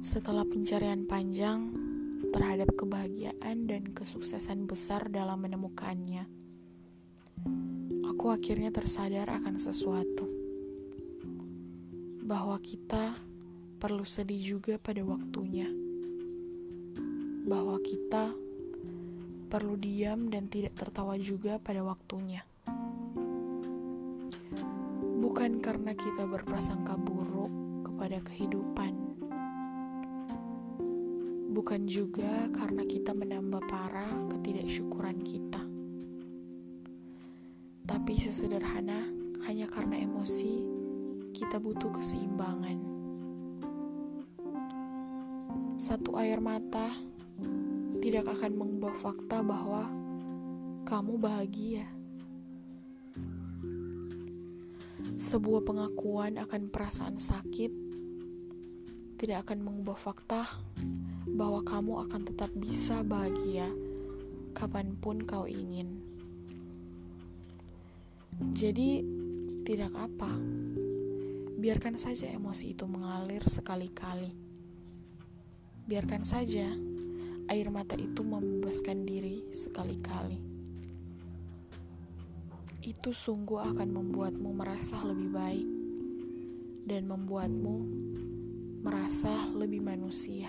Setelah pencarian panjang terhadap kebahagiaan dan kesuksesan besar dalam menemukannya, aku akhirnya tersadar akan sesuatu bahwa kita perlu sedih juga pada waktunya, bahwa kita perlu diam dan tidak tertawa juga pada waktunya. Bukan karena kita berprasangka buruk kepada kehidupan, bukan juga karena kita menambah parah ketidaksyukuran kita, tapi sesederhana hanya karena emosi kita butuh keseimbangan. Satu air mata tidak akan mengubah fakta bahwa kamu bahagia. Sebuah pengakuan akan perasaan sakit tidak akan mengubah fakta bahwa kamu akan tetap bisa bahagia kapan pun kau ingin. Jadi, tidak apa, biarkan saja emosi itu mengalir sekali-kali. Biarkan saja air mata itu membebaskan diri sekali-kali itu sungguh akan membuatmu merasa lebih baik dan membuatmu merasa lebih manusia.